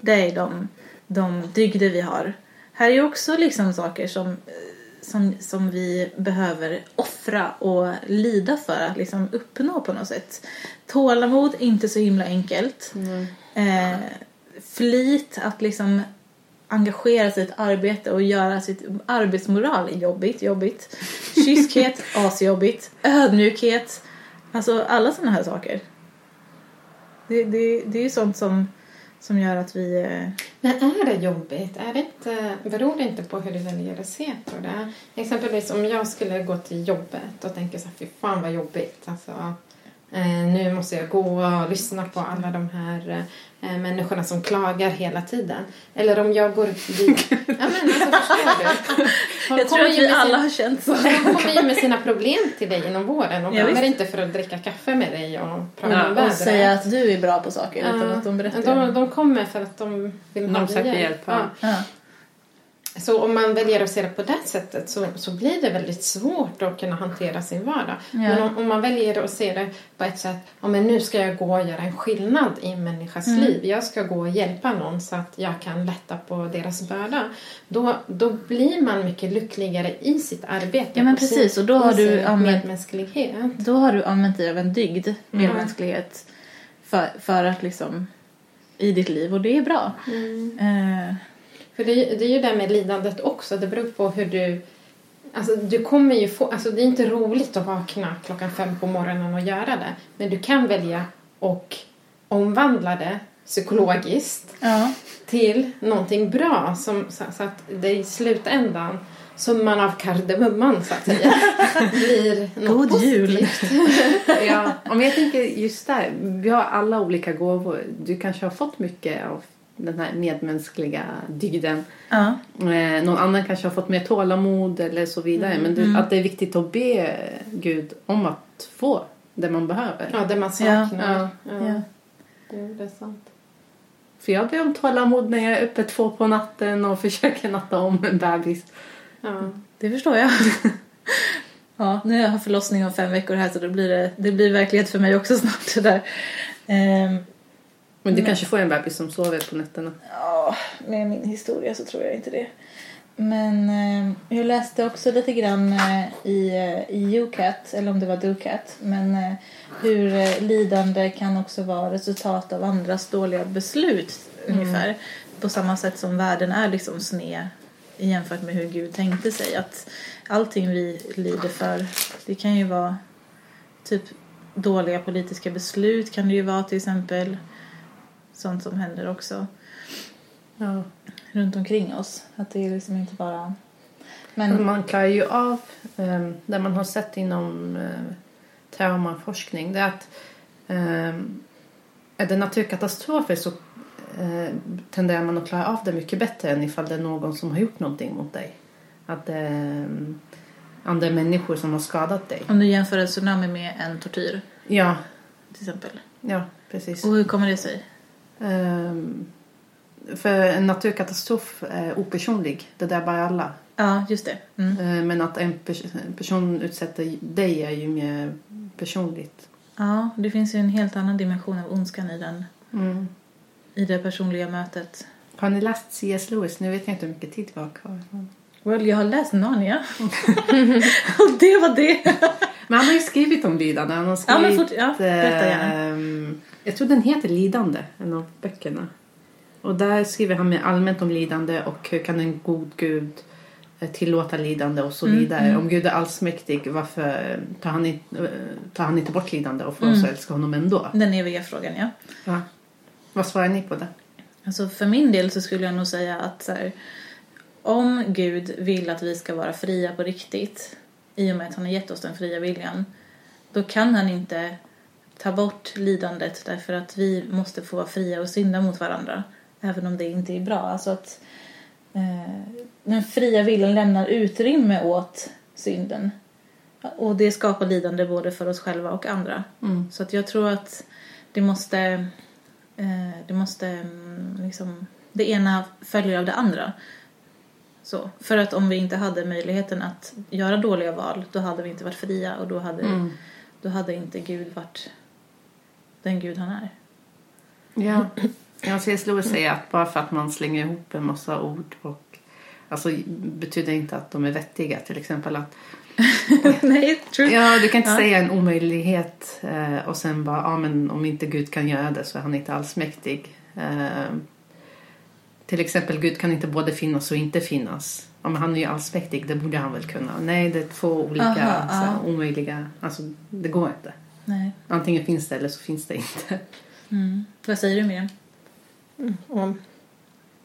Det är de, de dygder vi har. Här är också liksom saker som, som, som vi behöver offra och lida för att liksom uppnå på något sätt. Tålamod, inte så himla enkelt. Eh, flit, att liksom engagera sig i ett arbete och göra sitt arbetsmoral jobbigt, jobbigt. Kyskhet, <laughs> asjobbigt. Ödmjukhet, alltså alla sådana här saker. Det, det, det är ju sånt som, som gör att vi... eh, Men är det jobbigt? Är det inte, beror det inte på hur du väljer att se på det? Exempelvis om jag skulle gå till jobbet och tänka så här, fy fan vad jobbigt. Alltså, nu måste jag gå och lyssna på alla de här eh, människorna som klagar hela tiden. Eller om jag går dit... <laughs> ja, men alltså, förstår du? Hon Jag tror kommer att vi med alla sin- har känt så. Hon kommer ju med sina problem till dig inom vården och Ja, kommer inte för att dricka kaffe med dig och prata Ja, om Och vädret. säga att du är bra på saker utan att de berättar. de, de kommer för att de vill De ha söker hjälp, ja. Ja. Så om man väljer att se det på det sättet så, så blir det väldigt svårt att kunna hantera sin vardag. Men om, om man väljer att se det på ett sätt, ja men nu ska jag gå och göra en skillnad i en människas Mm. liv. Jag ska gå och hjälpa någon så att jag kan lätta på deras börda. Då, då blir man mycket lyckligare i sitt arbete. Ja, men precis, och då har du använt- medmänsklighet. Då har du använt dig av en dygd, medmänsklighet, för, för att liksom i ditt liv och det är bra. Eh, För det, det är ju det med lidandet också. Det beror på hur du... Alltså du kommer ju få... Alltså det är inte roligt att vakna klockan fem på morgonen och göra det. Men du kan välja och omvandla det psykologiskt ja. till någonting bra. Som, så, så att det i slutändan, summan av kardemumman så att säga, <laughs> blir något God jul! positivt. <laughs> Ja, men jag tänker just där. Vi har alla olika gåvor. Du kanske har fått mycket av den här medmänskliga dygden. Ja. Eh, någon annan kanske har fått mer tålamod eller så vidare. Men du, att det är viktigt att be Gud om att få det man behöver. Ja, det man saknar. ja, Ja, Ja. Det är sant. För jag ber om tålamod när jag är uppe två på natten och <laughs> försöker natta om en bebis. Ja. Det förstår jag. <laughs> ja, nu har jag förlossning om fem veckor här så då blir det, det blir verklighet för mig också snart det där. Ehm, Men du kanske får en bebis som sover på nätterna. Ja, med min historia så tror jag inte det. Men eh, jag läste också lite grann eh, i, eh, i UCAT, eller om det var DoCat, men eh, hur eh, lidande kan också vara resultat av andras dåliga beslut ungefär. På samma sätt som världen är liksom sned jämfört med hur Gud tänkte sig. Att allting vi lider för, det kan ju vara typ dåliga politiska beslut kan det ju vara till exempel. Sånt som händer också Ja. runt omkring oss. Att det är liksom inte bara... Men man klarar ju av, um, det man har sett inom uh, traumaforskning, det är att um, är det naturkatastrofer så uh, tenderar man att klara av det mycket bättre än ifall det är någon som har gjort någonting mot dig. Att det är um, andra människor som har skadat dig. om du jämför en tsunami med en tortyr Ja, till exempel. ja precis. Och hur kommer det sig? Um, för en naturkatastrof är opersonlig. Det drabbar alla. Ja, just det. Mm. Eh, Men att en person utsätter dig är ju mer personligt. Ja, det finns ju en helt annan dimension av ondskan i den. Mm. I det personliga mötet. Har ni läst C.S. Lewis? Nu vet jag inte hur mycket tid vi har kvar. Well, jag har läst Narnia. <laughs> <laughs> Och det var det. Men han har ju skrivit om lidande. Han har Ja, skrivit, men fort, ja, berätta gärna. ehm, jag tror den heter Lidande, en av böckerna. Och där skriver han mer allmänt om lidande och hur kan en god gud eh, tillåta lidande och så Mm, vidare. mm. Om Gud är allsmäktig, varför tar han, inte, eh, tar han inte bort lidande och får oss Mm. att älska honom ändå? Den eviga frågan, ja. Ja. Vad svarar ni på det? Alltså för min del så skulle jag nog säga att här, om Gud vill att vi ska vara fria på riktigt i och med att han har gett oss den fria viljan då kan han inte ta bort lidandet därför att vi måste få vara fria och synda mot varandra även om det inte är bra. Alltså att eh, den fria viljan lämnar utrymme åt synden och det skapar lidande både för oss själva och andra. Mm. Så att jag tror att det måste, eh, det måste mm, liksom, det ena följer av det andra. Så, för att om vi inte hade möjligheten att göra dåliga val då hade vi inte varit fria och då hade, Mm. då hade inte Gud varit den Gud han är. Ja. Jag C.S. Lewis säger att bara för att man slänger ihop en massa ord och alltså betyder inte att de är vettiga. Till exempel att <laughs> Nej, true. Ja, du kan inte Ja. säga en omöjlighet eh, och sen bara, ja men om inte Gud kan göra det så är han inte alls mäktig. Till exempel, Gud kan inte både finnas och inte finnas. Ja, men han är ju allsmäktig, det borde han väl kunna. Nej, det är två olika Aha, så ja. omöjliga, alltså det går inte. Nej. Antingen finns det eller så finns det inte. Mm. Vad säger du Miriam? Om,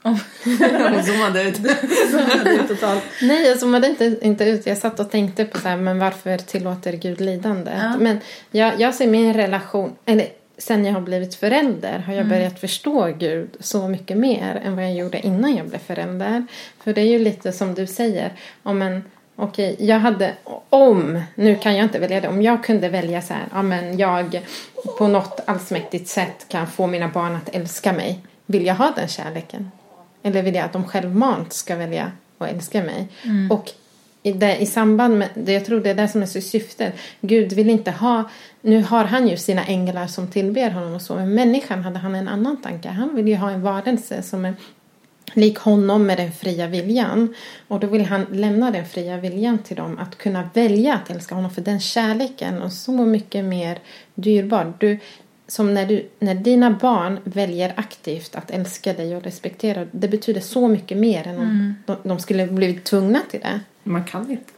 Hon zoomade ut. <laughs> Zoomade ut totalt. Nej, jag zoomade inte, inte ut. Jag satt och tänkte på så här, men varför tillåter Gud lidande? Ja. Men jag, jag ser min relation, eller sen jag har blivit förälder har jag Mm. börjat förstå Gud så mycket mer än vad jag gjorde innan jag blev förälder. För det är ju lite som du säger, om en Okej, jag hade, om, nu kan jag inte välja det, om jag kunde välja så här, ja men jag på något allsmäktigt sätt kan få mina barn att älska mig. Vill jag ha den kärleken? Eller vill jag att de självmant ska välja att älska mig? Och i, det, i samband med det, jag tror det är det som är syftet. Gud vill inte ha, nu har han ju sina änglar som tillber honom och så, men människan hade han en annan tanke. Han vill ju ha en varelse som är lik honom med den fria viljan. Och då vill han lämna den fria viljan till dem att kunna välja att älska honom för den kärleken är så mycket mer dyrbar. Du, som när, du, när dina barn väljer aktivt att älska dig och respektera det betyder så mycket mer än om de, de skulle blivit tvungna till det. Man kan inte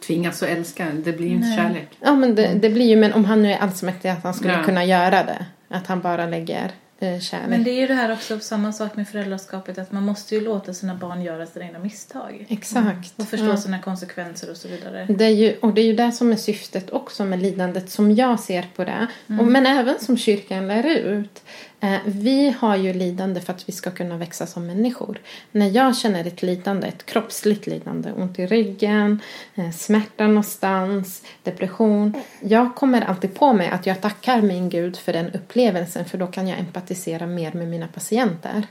tvingas att älska. Det blir ju inte kärlek. Ja men det, det blir ju, men om han nu är allsmäktig att han skulle Ja. kunna göra det. Att han bara lägger eh, kärlek. Men det är ju det här också, samma sak med föräldraskapet, att man måste ju låta sina barn göra sina egna misstag. Exakt. Och förstå Ja. sina konsekvenser och så vidare. Det är ju, och det är ju det som är syftet också med lidandet som jag ser på det. Och, men även som kyrkan lär ut. Eh, vi har ju lidande för att vi ska kunna växa som människor. När jag känner ett lidande, ett kroppsligt lidande, ont i ryggen, eh, smärta någonstans, depression. Jag kommer alltid på mig att jag tackar min Gud för den upplevelsen för då kan jag empatisera mer med mina patienter.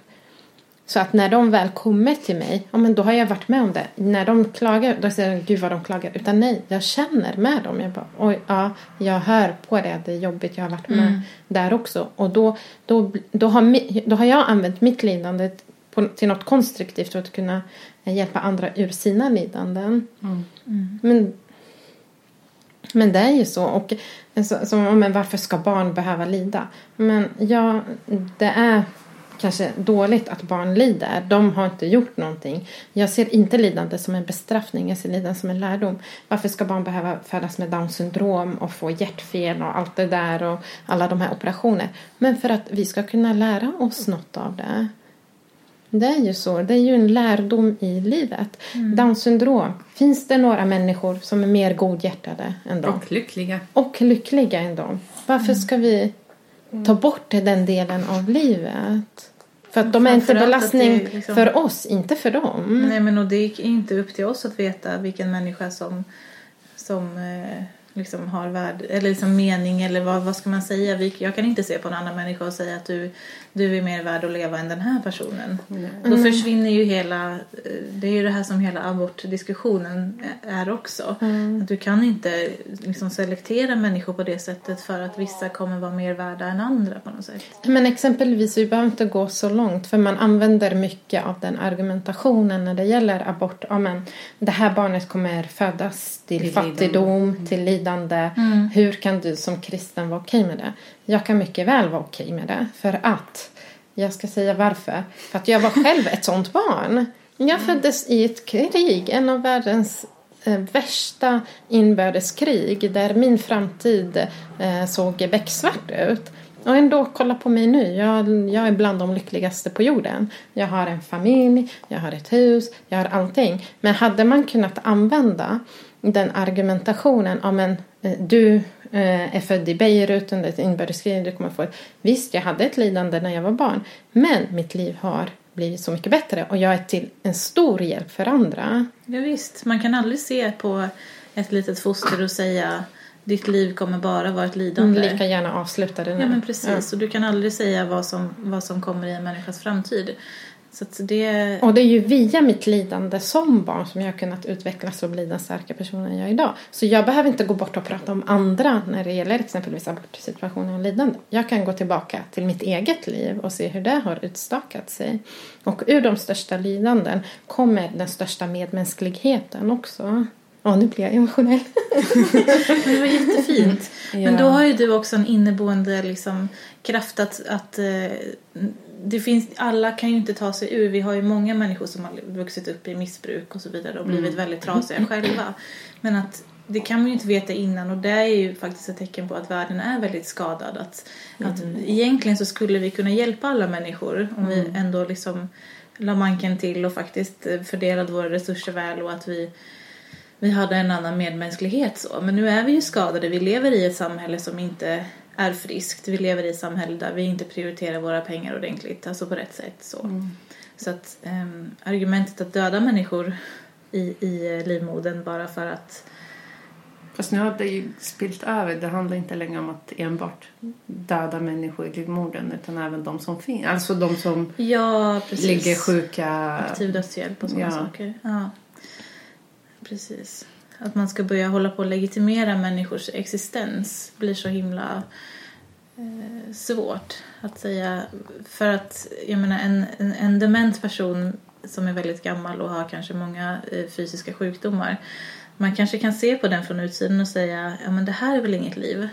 Så att när de väl kommer till mig, ja men då har jag varit med om det. När de klagar, då säger jag gud vad de klagar. Utan nej, jag känner med dem. Jag bara, oj, ja, jag hör på det, det är jobbigt, jag har varit med där också. Och då, då, då, har, då har jag använt mitt lidande på, till något konstruktivt för att kunna hjälpa andra ur sina lidanden. Men, men det är ju så. Och så, så, men varför ska barn behöva lida? Men ja, det är kanske dåligt att barn lider. De har inte gjort någonting. Jag ser inte lidande som en bestraffning, jag ser lidande som en lärdom. Varför ska barn behöva födas med Downs syndrom och få hjärtfel och allt det där och alla de här operationer? Men för att vi ska kunna lära oss något av det. Det är ju så. Det är ju en lärdom i livet. Downs syndrom. Finns det några människor som är mer godhjärtade än dem? Och lyckliga. och lyckliga än dem. Varför ska vi ta bort den delen av livet? För att de är inte belastning är liksom- för oss, inte för dem. Nej men och det är inte upp till oss att veta vilken människa som, som eh, liksom har värde, eller liksom mening eller vad, vad ska man säga. Vi, jag kan inte se på en annan människa och säga att du, du är mer värd att leva än den här personen. Då försvinner ju hela, det är ju det här som hela abortdiskussionen är också. Att du kan inte liksom selektera människor på det sättet för att vissa kommer vara mer värda än andra på något sätt. Men exempelvis, vi behöver inte gå så långt för man använder mycket av den argumentationen när det gäller abort. Ja, men det här barnet kommer födas till, Till fattigdom, till lidande. Hur kan du som kristen vara okej med det? Jag kan mycket väl vara okej med det för att jag ska säga varför. För att jag var själv ett sånt barn. Jag föddes i ett krig, en av världens eh, värsta inbördeskrig där min framtid eh, såg becksvart ut. Och ändå, kolla på mig nu. Jag, jag är bland de lyckligaste på jorden. Jag har en familj, jag har ett hus, jag har allting. Men hade man kunnat använda den argumentationen om en eh, du eh, är född i Beirut under ett inbördeskrig, du kommer få ett... Visst, jag hade ett lidande när jag var barn. Men mitt liv har blivit så mycket bättre och jag är till en stor hjälp för andra. Ja, visst, man kan aldrig se på ett litet foster och säga ditt liv kommer bara vara ett lidande. Lika gärna avsluta det nu. Ja men precis, och du kan aldrig säga vad som, vad som kommer i en människas framtid. Så det... Och det är ju via mitt lidande som barn som jag har kunnat utvecklas och bli den starka personen jag är idag. Så jag behöver inte gå bort och prata om andra när det gäller exempelvis abortsituationen och lidande. Jag kan gå tillbaka till mitt eget liv och se hur det har utstakat sig. Och ur de största lidanden kommer den största medmänskligheten också. Ja, nu blir jag emotionell. <laughs> Det var jättefint. Men då har ju du också en inneboende liksom, kraft att, att eh, det finns, alla kan ju inte ta sig ur. Vi har ju många människor som har vuxit upp i missbruk och så vidare och blivit väldigt trasiga själva. Men att det kan man ju inte veta innan och det är ju faktiskt ett tecken på att världen är väldigt skadad. Att, att egentligen så skulle vi kunna hjälpa alla människor om vi ändå liksom la manken till och faktiskt eh, fördelade våra resurser väl och att vi, vi hade en annan medmänsklighet så. Men nu är vi ju skadade, vi lever i ett samhälle som inte är friskt. Vi lever i ett samhälle där vi inte prioriterar våra pengar ordentligt, alltså på rätt sätt så. Mm. Så att ehm, argumentet att döda människor i, i livmodern bara för att Fast nu har det ju spilt över. Det handlar inte längre om att enbart döda människor i livmodern utan även de som finns. Alltså de som Ja, ligger sjuka. Aktiv dödshjälp och sådana Ja. saker. Ja. Precis. Att man ska börja hålla på och legitimera människors existens blir så himla eh, svårt att säga. För att, jag menar, en, en, en dement person som är väldigt gammal och har kanske många eh, fysiska sjukdomar. Man kanske kan se på den från utsidan och säga, ja men det här är väl inget liv.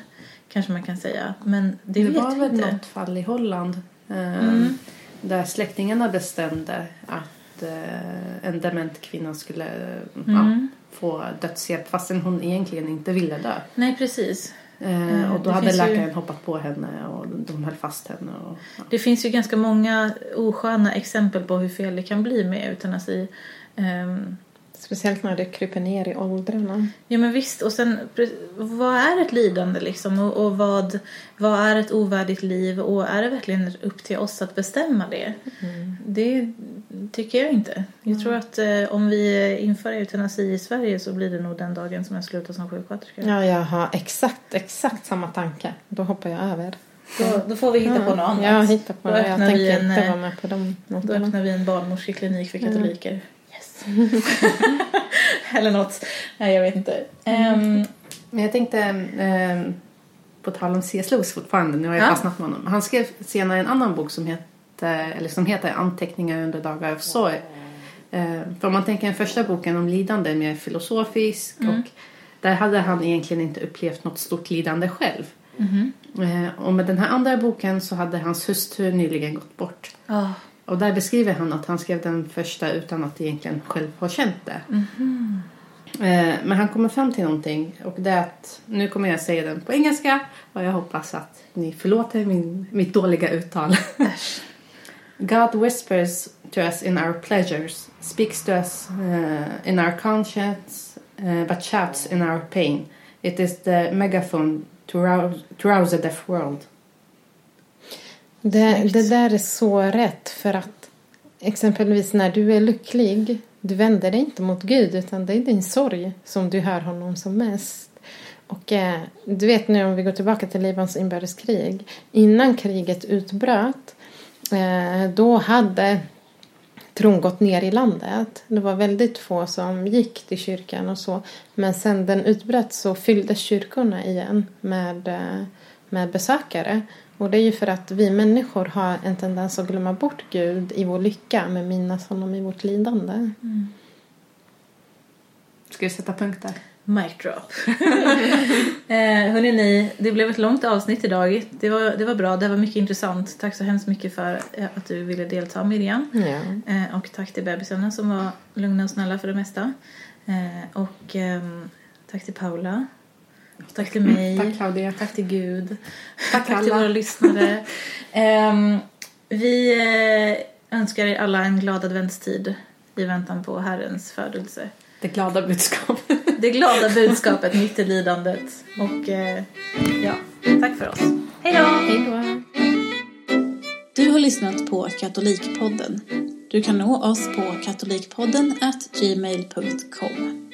Kanske man kan säga. Men det, Det vet var väl något fall i Holland eh, Mm. där släktingarna bestämde att eh, en dement kvinna skulle eh, ja, Mm. Få dödshjälp fastän hon egentligen inte ville dö. Nej, precis. Eh, Eh, och då det hade finns ju- läkaren hoppat på henne och de höll fast henne. Och, ja. Det finns ju ganska många osköna exempel på hur fel det kan bli med eutanasi. Um, Speciellt när det kryper ner i åldrarna. ja men visst, och sen vad är ett lidande liksom? Och, och vad, vad är ett ovärdigt liv? Och är det verkligen upp till oss att bestämma det? Det tycker jag inte. Jag tror att eh, om vi inför eutanasi i Sverige så blir det nog den dagen som jag slutar som sjuksköterska. Ja, jag har exakt, exakt samma tanke. Då hoppar jag över. Då, då får vi hitta på något annat. Ja, hitta på Då det. Jag tänker en, inte eh, vara med på de Då öppnar vi en barnmorskeklinik för katoliker. Yes. <laughs> Eller något. Nej, jag vet inte. Ehm, Men jag tänkte, eh, på tal om C.S. Lewis fortfarande, nu har jag Ja. fastnat med honom. Han skrev senare en annan bok som heter, eller som heter Anteckningar under dagar av sorg. Eh, för om man tänker den första boken om lidande är mer filosofisk Mm. och där hade han egentligen inte upplevt något stort lidande själv. Eh, och med den här andra boken så hade hans hustru nyligen gått bort. Ah, Och där beskriver han att han skrev den första utan att egentligen själv ha känt det. Eh, Men han kommer fram till någonting och det är att, nu kommer jag säga den på engelska och jag hoppas att ni förlåter min, mitt dåliga uttal. God whispers to us in our pleasures, speaks to us uh, in our conscience, uh, but shouts in our pain. It is the megaphone to rouse, to rouse a deaf world. Det, det där är så rätt för att exempelvis när du är lycklig du vänder dig inte mot Gud utan det är din sorg som du hör honom som mest. Och eh, du vet nu om vi går tillbaka till Libans inbördeskrig. Innan kriget utbröt Eh, då hade tron gått ner i landet. Det var väldigt få som gick till kyrkan och så. Men sen den utbröt så fylldes kyrkorna igen med, eh, med besökare. Och det är ju för att vi människor har en tendens att glömma bort Gud i vår lycka men minnas honom i vårt lidande. Mm. Ska vi sätta punkt där? Mic drop. <laughs> eh, ni, det blev ett långt avsnitt idag. Det var, det var bra, det var mycket intressant. Tack så hemskt mycket för eh, att du ville delta Miriam. Ja. Eh, och tack till bebisarna som var lugna och snälla för det mesta. Eh, och ehm, tack till Paula. Tack till mig. Tack Claudia. Tack till Gud. Tack till alla. våra lyssnare. Ehm, vi eh, önskar er alla en glad adventstid i väntan på Herrens födelse. Det glada budskapet. <laughs> Det glada budskapet mitt i lidandet. Och eh, ja, tack för oss. Hej då! Du har lyssnat på Katolikpodden. Du kan nå oss på katolikpodden gmail.com.